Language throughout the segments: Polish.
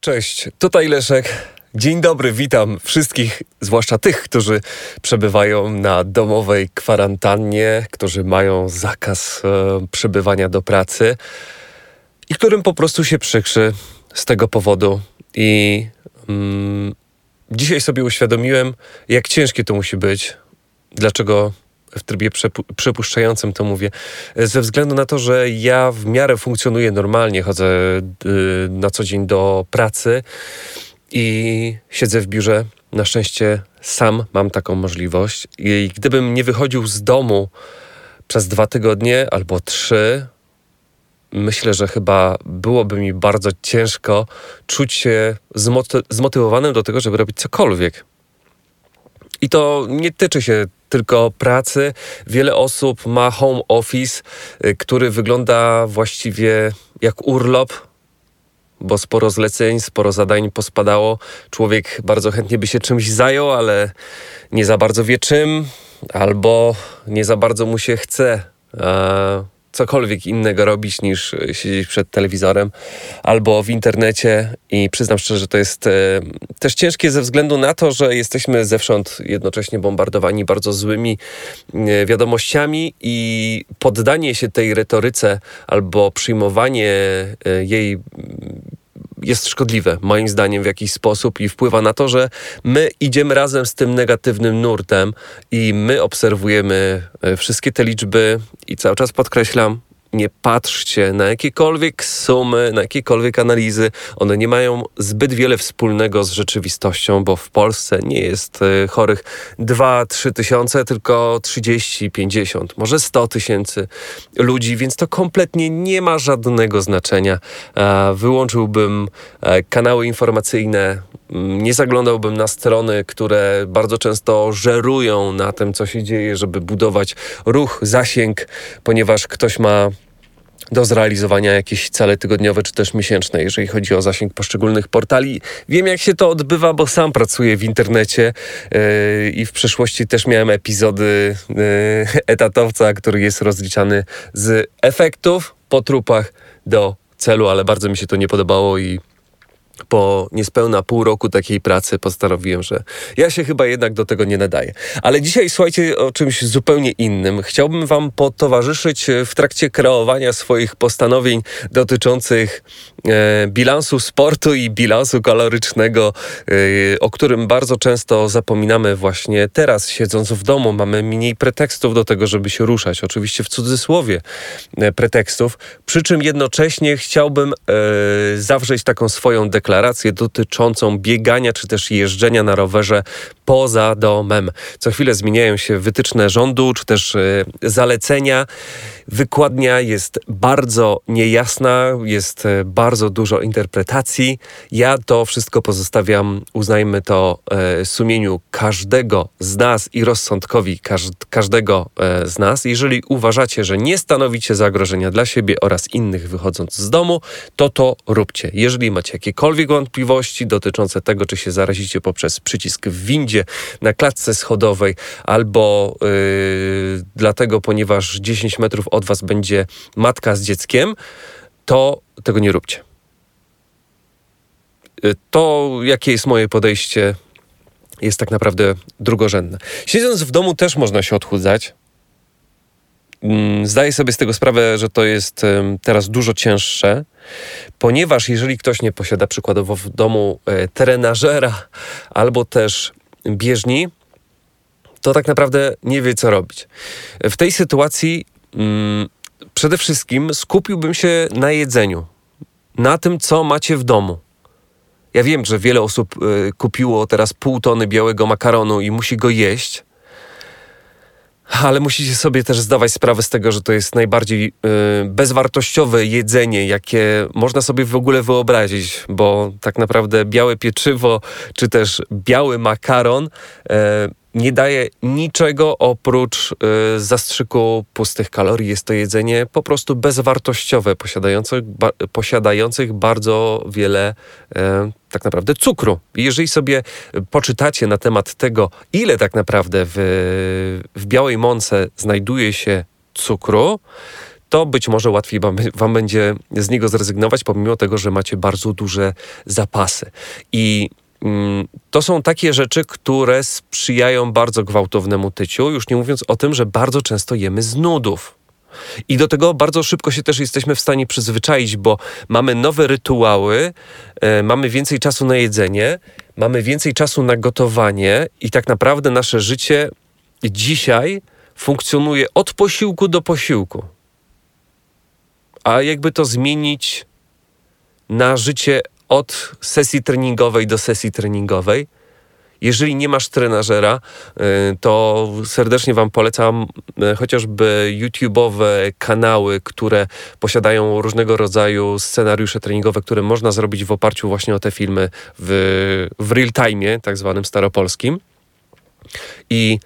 Cześć, tutaj Leszek. Dzień dobry, witam wszystkich, zwłaszcza tych, którzy przebywają na domowej kwarantannie, którzy mają zakaz e, przebywania do pracy i którym po prostu się przykrzy z tego powodu. I mm, dzisiaj sobie uświadomiłem, jak ciężkie to musi być. Dlaczego w trybie przepu- przepuszczającym to mówię, ze względu na to, że ja w miarę funkcjonuję normalnie, chodzę y, na co dzień do pracy i siedzę w biurze. Na szczęście sam mam taką możliwość. I gdybym nie wychodził z domu przez dwa tygodnie albo trzy, myślę, że chyba byłoby mi bardzo ciężko czuć się zmoty- zmotywowanym do tego, żeby robić cokolwiek. I to nie tyczy się tylko pracy. Wiele osób ma home office, y, który wygląda właściwie jak urlop, bo sporo zleceń, sporo zadań pospadało. Człowiek bardzo chętnie by się czymś zajął, ale nie za bardzo wie czym, albo nie za bardzo mu się chce. E, cokolwiek innego robić niż siedzieć przed telewizorem albo w internecie. I przyznam szczerze, że to jest e, też ciężkie ze względu na to, że jesteśmy zewsząd jednocześnie bombardowani bardzo złymi e, wiadomościami. I poddanie się tej retoryce albo przyjmowanie e, jej jest szkodliwe, moim zdaniem, w jakiś sposób i wpływa na to, że my idziemy razem z tym negatywnym nurtem i my obserwujemy e, wszystkie te liczby i cały czas podkreślam, nie patrzcie na jakiekolwiek sumy, na jakiekolwiek analizy. One nie mają zbyt wiele wspólnego z rzeczywistością, bo w Polsce nie jest e, chorych 2-3 tysiące, tylko 30, 50, może 100 tysięcy ludzi, więc to kompletnie nie ma żadnego znaczenia. Wyłączyłbym e, kanały informacyjne, nie zaglądałbym na strony, które bardzo często żerują na tym, co się dzieje, żeby budować ruch, zasięg, ponieważ ktoś ma do zrealizowania jakieś cele tygodniowe czy też miesięczne, jeżeli chodzi o zasięg poszczególnych portali. Wiem, jak się to odbywa, bo sam pracuję w internecie yy, i w przeszłości też miałem epizody yy, etatowca, który jest rozliczany z efektów po trupach do celu, ale bardzo mi się to nie podobało i po niespełna pół roku takiej pracy postanowiłem, że ja się chyba jednak do tego nie nadaję. Ale dzisiaj słuchajcie o czymś zupełnie innym. Chciałbym Wam potowarzyszyć w trakcie kreowania swoich postanowień dotyczących e, bilansu sportu i bilansu kalorycznego, e, o którym bardzo często zapominamy właśnie teraz, siedząc w domu. Mamy mniej pretekstów do tego, żeby się ruszać. Oczywiście w cudzysłowie e, pretekstów. Przy czym jednocześnie chciałbym e, zawrzeć taką swoją deklarację deklarację dotyczącą biegania czy też jeżdżenia na rowerze poza domem. Co chwilę zmieniają się wytyczne rządu czy też y, zalecenia. Wykładnia jest bardzo niejasna, jest y, bardzo dużo interpretacji. Ja to wszystko pozostawiam, uznajmy to, y, sumieniu każdego z nas i rozsądkowi każdego z nas. Jeżeli uważacie, że nie stanowicie zagrożenia dla siebie oraz innych wychodząc z domu, to to róbcie. Jeżeli macie jakiekolwiek wątpliwości dotyczące tego, czy się zarazicie poprzez przycisk w windzie, na klatce schodowej, albo yy, dlatego, ponieważ 10 metrów od was będzie matka z dzieckiem, to tego nie róbcie. Yy, to, jakie jest moje podejście, jest tak naprawdę drugorzędne. Siedząc w domu też można się odchudzać. Mm, zdaję sobie z tego sprawę, że to jest teraz dużo cięższe, ponieważ jeżeli ktoś nie posiada przykładowo w domu e, trenażera albo też bieżni, to tak naprawdę nie wie, co robić. W tej sytuacji mm, przede wszystkim skupiłbym się na jedzeniu, na tym, co macie w domu. Ja wiem, że wiele osób y, kupiło teraz pół tony białego makaronu i musi go jeść ale musicie sobie też zdawać sprawę z tego, że to jest najbardziej y, bezwartościowe jedzenie, jakie można sobie w ogóle wyobrazić, bo tak naprawdę białe pieczywo czy też biały makaron y, nie daje niczego oprócz y, zastrzyku pustych kalorii. Jest to jedzenie po prostu bezwartościowe, posiadające, ba, posiadających bardzo wiele y, tak naprawdę cukru. Jeżeli sobie poczytacie na temat tego, ile tak naprawdę w, w białej mące znajduje się cukru, to być może łatwiej wam, wam będzie z niego zrezygnować, pomimo tego, że macie bardzo duże zapasy. I to są takie rzeczy, które sprzyjają bardzo gwałtownemu tyciu, już nie mówiąc o tym, że bardzo często jemy z nudów. I do tego bardzo szybko się też jesteśmy w stanie przyzwyczaić, bo mamy nowe rytuały, e, mamy więcej czasu na jedzenie, mamy więcej czasu na gotowanie i tak naprawdę nasze życie dzisiaj funkcjonuje od posiłku do posiłku. A jakby to zmienić na życie od sesji treningowej do sesji treningowej, jeżeli nie masz trenażera, y, to serdecznie Wam polecam y, chociażby YouTube'owe kanały, które posiadają różnego rodzaju scenariusze treningowe, które można zrobić w oparciu właśnie o te filmy w, w real time, tak zwanym staropolskim. I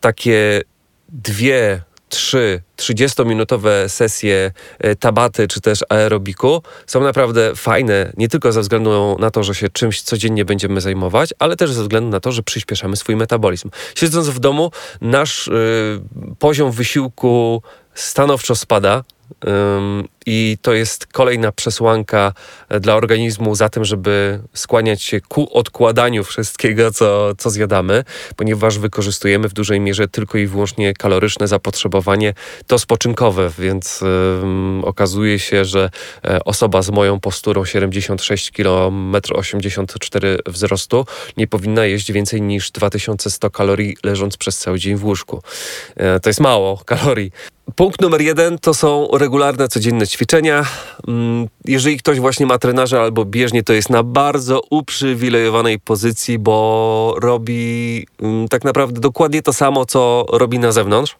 takie dwie trzy 30-minutowe sesje e, tabaty czy też aerobiku są naprawdę fajne, nie tylko ze względu na to, że się czymś codziennie będziemy zajmować, ale też ze względu na to, że przyspieszamy swój metabolizm. Siedząc w domu, nasz y, poziom wysiłku stanowczo spada, i to jest kolejna przesłanka e, dla organizmu za tym, żeby skłaniać się ku odkładaniu wszystkiego, co, co zjadamy, ponieważ wykorzystujemy w dużej mierze tylko i wyłącznie kaloryczne zapotrzebowanie, to spoczynkowe, więc um, okazuje się, że e, osoba z moją posturą 76 km, 84 wzrostu nie powinna jeść więcej niż 2100 kalorii leżąc przez cały dzień w łóżku. E, to jest mało kalorii. Punkt numer jeden to są regularne, codzienne ćwiczenia. Mm, jeżeli ktoś właśnie ma trenaża albo bieżnie, to jest na bardzo uprzywilejowanej pozycji, bo robi mm, tak naprawdę dokładnie to samo, co robi na zewnątrz.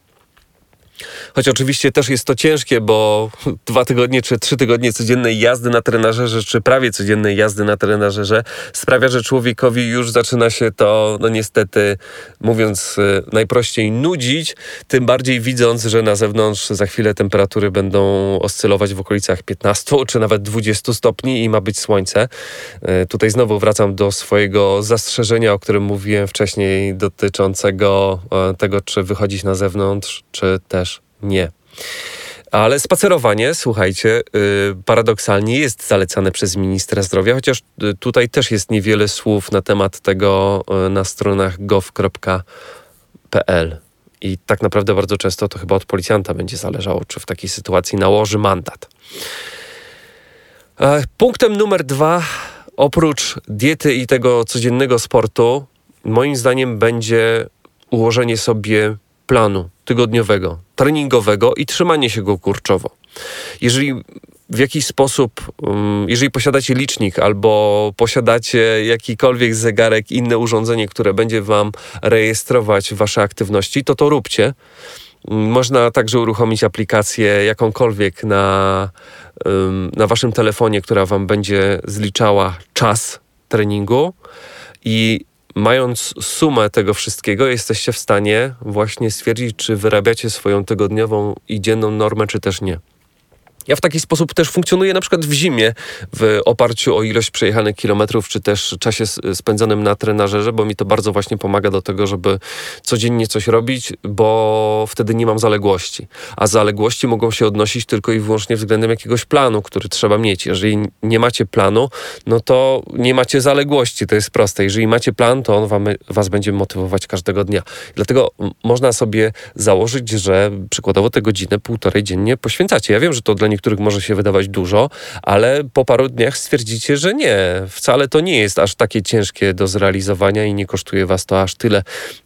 Choć oczywiście też jest to ciężkie, bo dwa tygodnie czy trzy tygodnie codziennej jazdy na trenażerze, czy prawie codziennej jazdy na trenażerze sprawia, że człowiekowi już zaczyna się to, no niestety, mówiąc y, najprościej, nudzić, tym bardziej widząc, że na zewnątrz za chwilę temperatury będą oscylować w okolicach 15 czy nawet 20 stopni i ma być słońce. Y, tutaj znowu wracam do swojego zastrzeżenia, o którym mówiłem wcześniej, dotyczącego y, tego, czy wychodzić na zewnątrz, czy też nie. Ale spacerowanie, słuchajcie, yy, paradoksalnie jest zalecane przez ministra zdrowia, chociaż yy, tutaj też jest niewiele słów na temat tego yy, na stronach gov.pl. I tak naprawdę bardzo często to chyba od policjanta będzie zależało, czy w takiej sytuacji nałoży mandat. E, punktem numer dwa, oprócz diety i tego codziennego sportu, moim zdaniem będzie ułożenie sobie planu tygodniowego, treningowego i trzymanie się go kurczowo. Jeżeli w jakiś sposób, um, jeżeli posiadacie licznik albo posiadacie jakikolwiek zegarek, inne urządzenie, które będzie Wam rejestrować Wasze aktywności, to to róbcie. Um, można także uruchomić aplikację jakąkolwiek na, na Waszym telefonie, która Wam będzie zliczała czas treningu i mając sumę tego wszystkiego, jesteście w stanie właśnie stwierdzić, czy wyrabiacie swoją tygodniową i dzienną normę, czy też nie. Ja w taki sposób też funkcjonuję na przykład w zimie w oparciu o ilość przejechanych kilometrów, czy też czasie spędzonym na trenażerze, bo mi to bardzo właśnie pomaga do tego, żeby codziennie coś robić, bo wtedy nie mam zaległości. A zaległości mogą się odnosić tylko i wyłącznie względem jakiegoś planu, który trzeba mieć. Jeżeli nie macie planu, no to nie macie zaległości. To jest proste. Jeżeli macie plan, to on wam, was będzie motywować każdego dnia. Dlatego można sobie założyć, że przykładowo te godzinę, półtorej dziennie poświęcacie. Ja wiem, że to dla niektórych może się wydawać dużo, ale po paru dniach stwierdzicie, że nie, wcale to nie jest aż takie ciężkie do zrealizowania i nie kosztuje was to aż tyle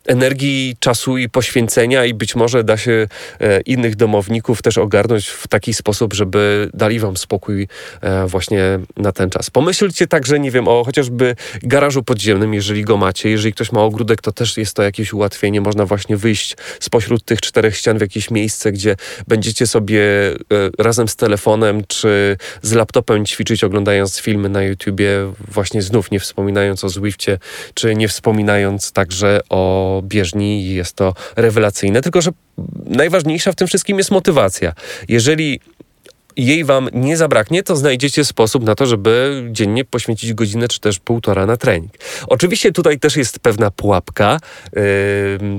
energii, czasu i poświęcenia i być może da się e, innych domowników też ogarnąć w taki sposób, żeby dali wam spokój e, właśnie na ten czas. Pomyślcie także, nie wiem, o chociażby garażu podziemnym, jeżeli go macie. Jeżeli ktoś ma ogródek, to też jest to jakieś ułatwienie. Można właśnie wyjść spośród tych czterech ścian w jakieś miejsce, gdzie będziecie sobie e, razem z telefonem czy z laptopem ćwiczyć, oglądając filmy na YouTubie, właśnie znów nie wspominając o Zwiftie, czy nie wspominając także o bieżni. Jest to rewelacyjne, tylko że najważniejsza w tym wszystkim jest motywacja. Jeżeli jej wam nie zabraknie, to znajdziecie sposób na to, żeby dziennie poświęcić godzinę czy też półtora na trening. Oczywiście tutaj też jest pewna pułapka, yy,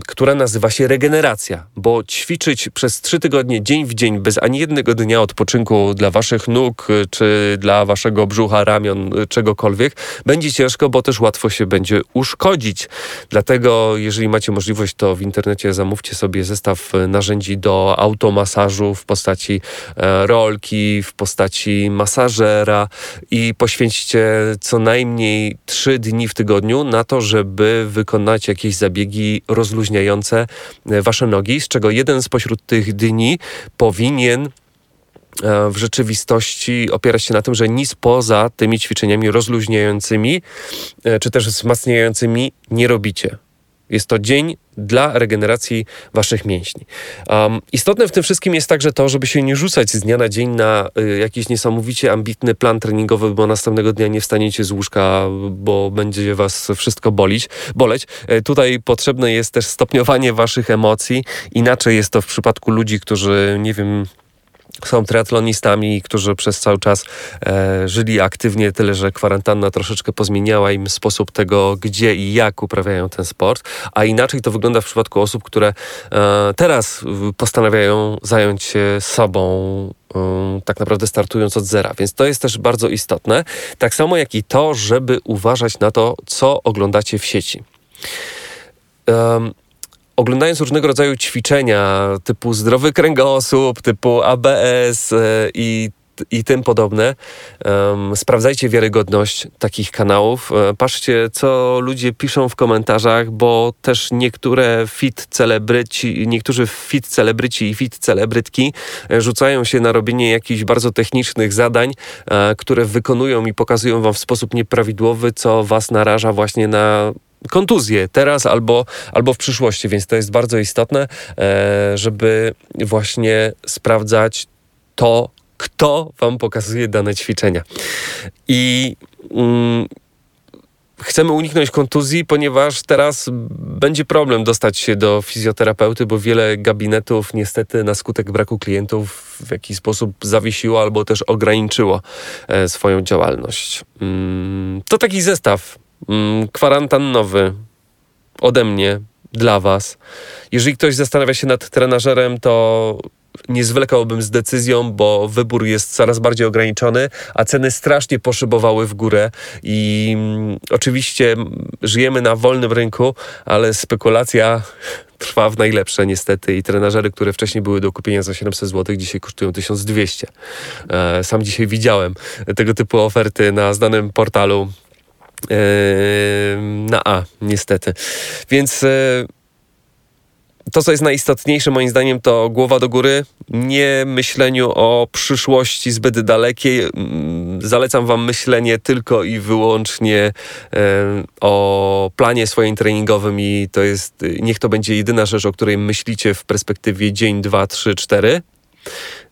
która nazywa się regeneracja, bo ćwiczyć przez trzy tygodnie dzień w dzień bez ani jednego dnia odpoczynku dla waszych nóg czy dla waszego brzucha, ramion, czegokolwiek, będzie ciężko, bo też łatwo się będzie uszkodzić. Dlatego, jeżeli macie możliwość, to w internecie zamówcie sobie zestaw narzędzi do automasażu w postaci e, w postaci masażera i poświęćcie co najmniej trzy dni w tygodniu na to, żeby wykonać jakieś zabiegi rozluźniające e, wasze nogi, z czego jeden spośród tych dni powinien e, w rzeczywistości opierać się na tym, że nic poza tymi ćwiczeniami rozluźniającymi czy też wzmacniającymi nie robicie. Jest to dzień dla regeneracji waszych mięśni. Um, istotne w tym wszystkim jest także to, żeby się nie rzucać z dnia na dzień na y, jakiś niesamowicie ambitny plan treningowy, bo następnego dnia nie wstaniecie z łóżka, bo będzie was wszystko bolić, boleć. E, tutaj potrzebne jest też stopniowanie waszych emocji. Inaczej jest to w przypadku ludzi, którzy, nie wiem, są triatlonistami, którzy przez cały czas e, żyli aktywnie, tyle że kwarantanna troszeczkę pozmieniała im sposób tego, gdzie i jak uprawiają ten sport, a inaczej to wygląda w przypadku osób, które e, teraz postanawiają zająć się sobą, e, tak naprawdę startując od zera, więc to jest też bardzo istotne. Tak samo jak i to, żeby uważać na to, co oglądacie w sieci oglądając różnego rodzaju ćwiczenia typu zdrowy kręgosłup, typu ABS e, i i tym podobne. Um, sprawdzajcie wiarygodność takich kanałów. E, patrzcie, co ludzie piszą w komentarzach, bo też niektóre fit celebryci, niektórzy fit celebryci i fit celebrytki e, rzucają się na robienie jakichś bardzo technicznych zadań, które wykonują i pokazują wam w sposób nieprawidłowy, co was naraża właśnie na kontuzję teraz albo, albo w przyszłości, więc to jest bardzo istotne, e, żeby właśnie sprawdzać to, kto wam pokazuje dane ćwiczenia. I mm, chcemy uniknąć kontuzji, ponieważ teraz będzie problem dostać się do fizjoterapeuty, bo wiele gabinetów niestety na skutek braku klientów w jakiś sposób zawiesiło albo też ograniczyło e, swoją działalność. Mm, to taki zestaw kwarantannowy ode mnie dla Was. Jeżeli ktoś zastanawia się nad trenażerem, to nie zwlekałbym z decyzją, bo wybór jest coraz bardziej ograniczony, a ceny strasznie poszybowały w górę i mm, oczywiście żyjemy na wolnym rynku, ale spekulacja trwa w najlepsze niestety i trenażery, które wcześniej były do kupienia za 700 zł, dzisiaj kosztują 1200. E, sam dzisiaj widziałem tego typu oferty na znanym portalu na A, niestety. Więc e, to, co jest najistotniejsze moim zdaniem, to głowa do góry, nie myśleniu o przyszłości zbyt dalekiej. Mm, zalecam Wam myślenie tylko i wyłącznie o planie swoim treningowym i to jest, niech to będzie jedyna rzecz, o której myślicie w perspektywie dzień, dwa, trzy, cztery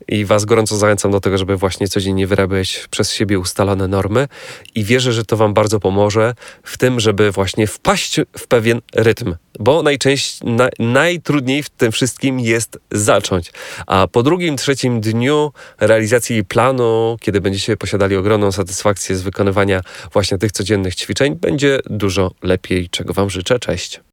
i Was gorąco zachęcam do tego, żeby właśnie codziennie wyrabiać przez siebie ustalone normy i wierzę, że to Wam bardzo pomoże w tym, żeby właśnie wpaść w pewien rytm, bo najczęściej, na, najtrudniej w tym wszystkim jest zacząć, a po drugim, trzecim dniu realizacji planu, kiedy będziecie posiadali ogromną satysfakcję z wykonywania właśnie tych codziennych ćwiczeń, będzie dużo lepiej, czego Wam życzę. Cześć!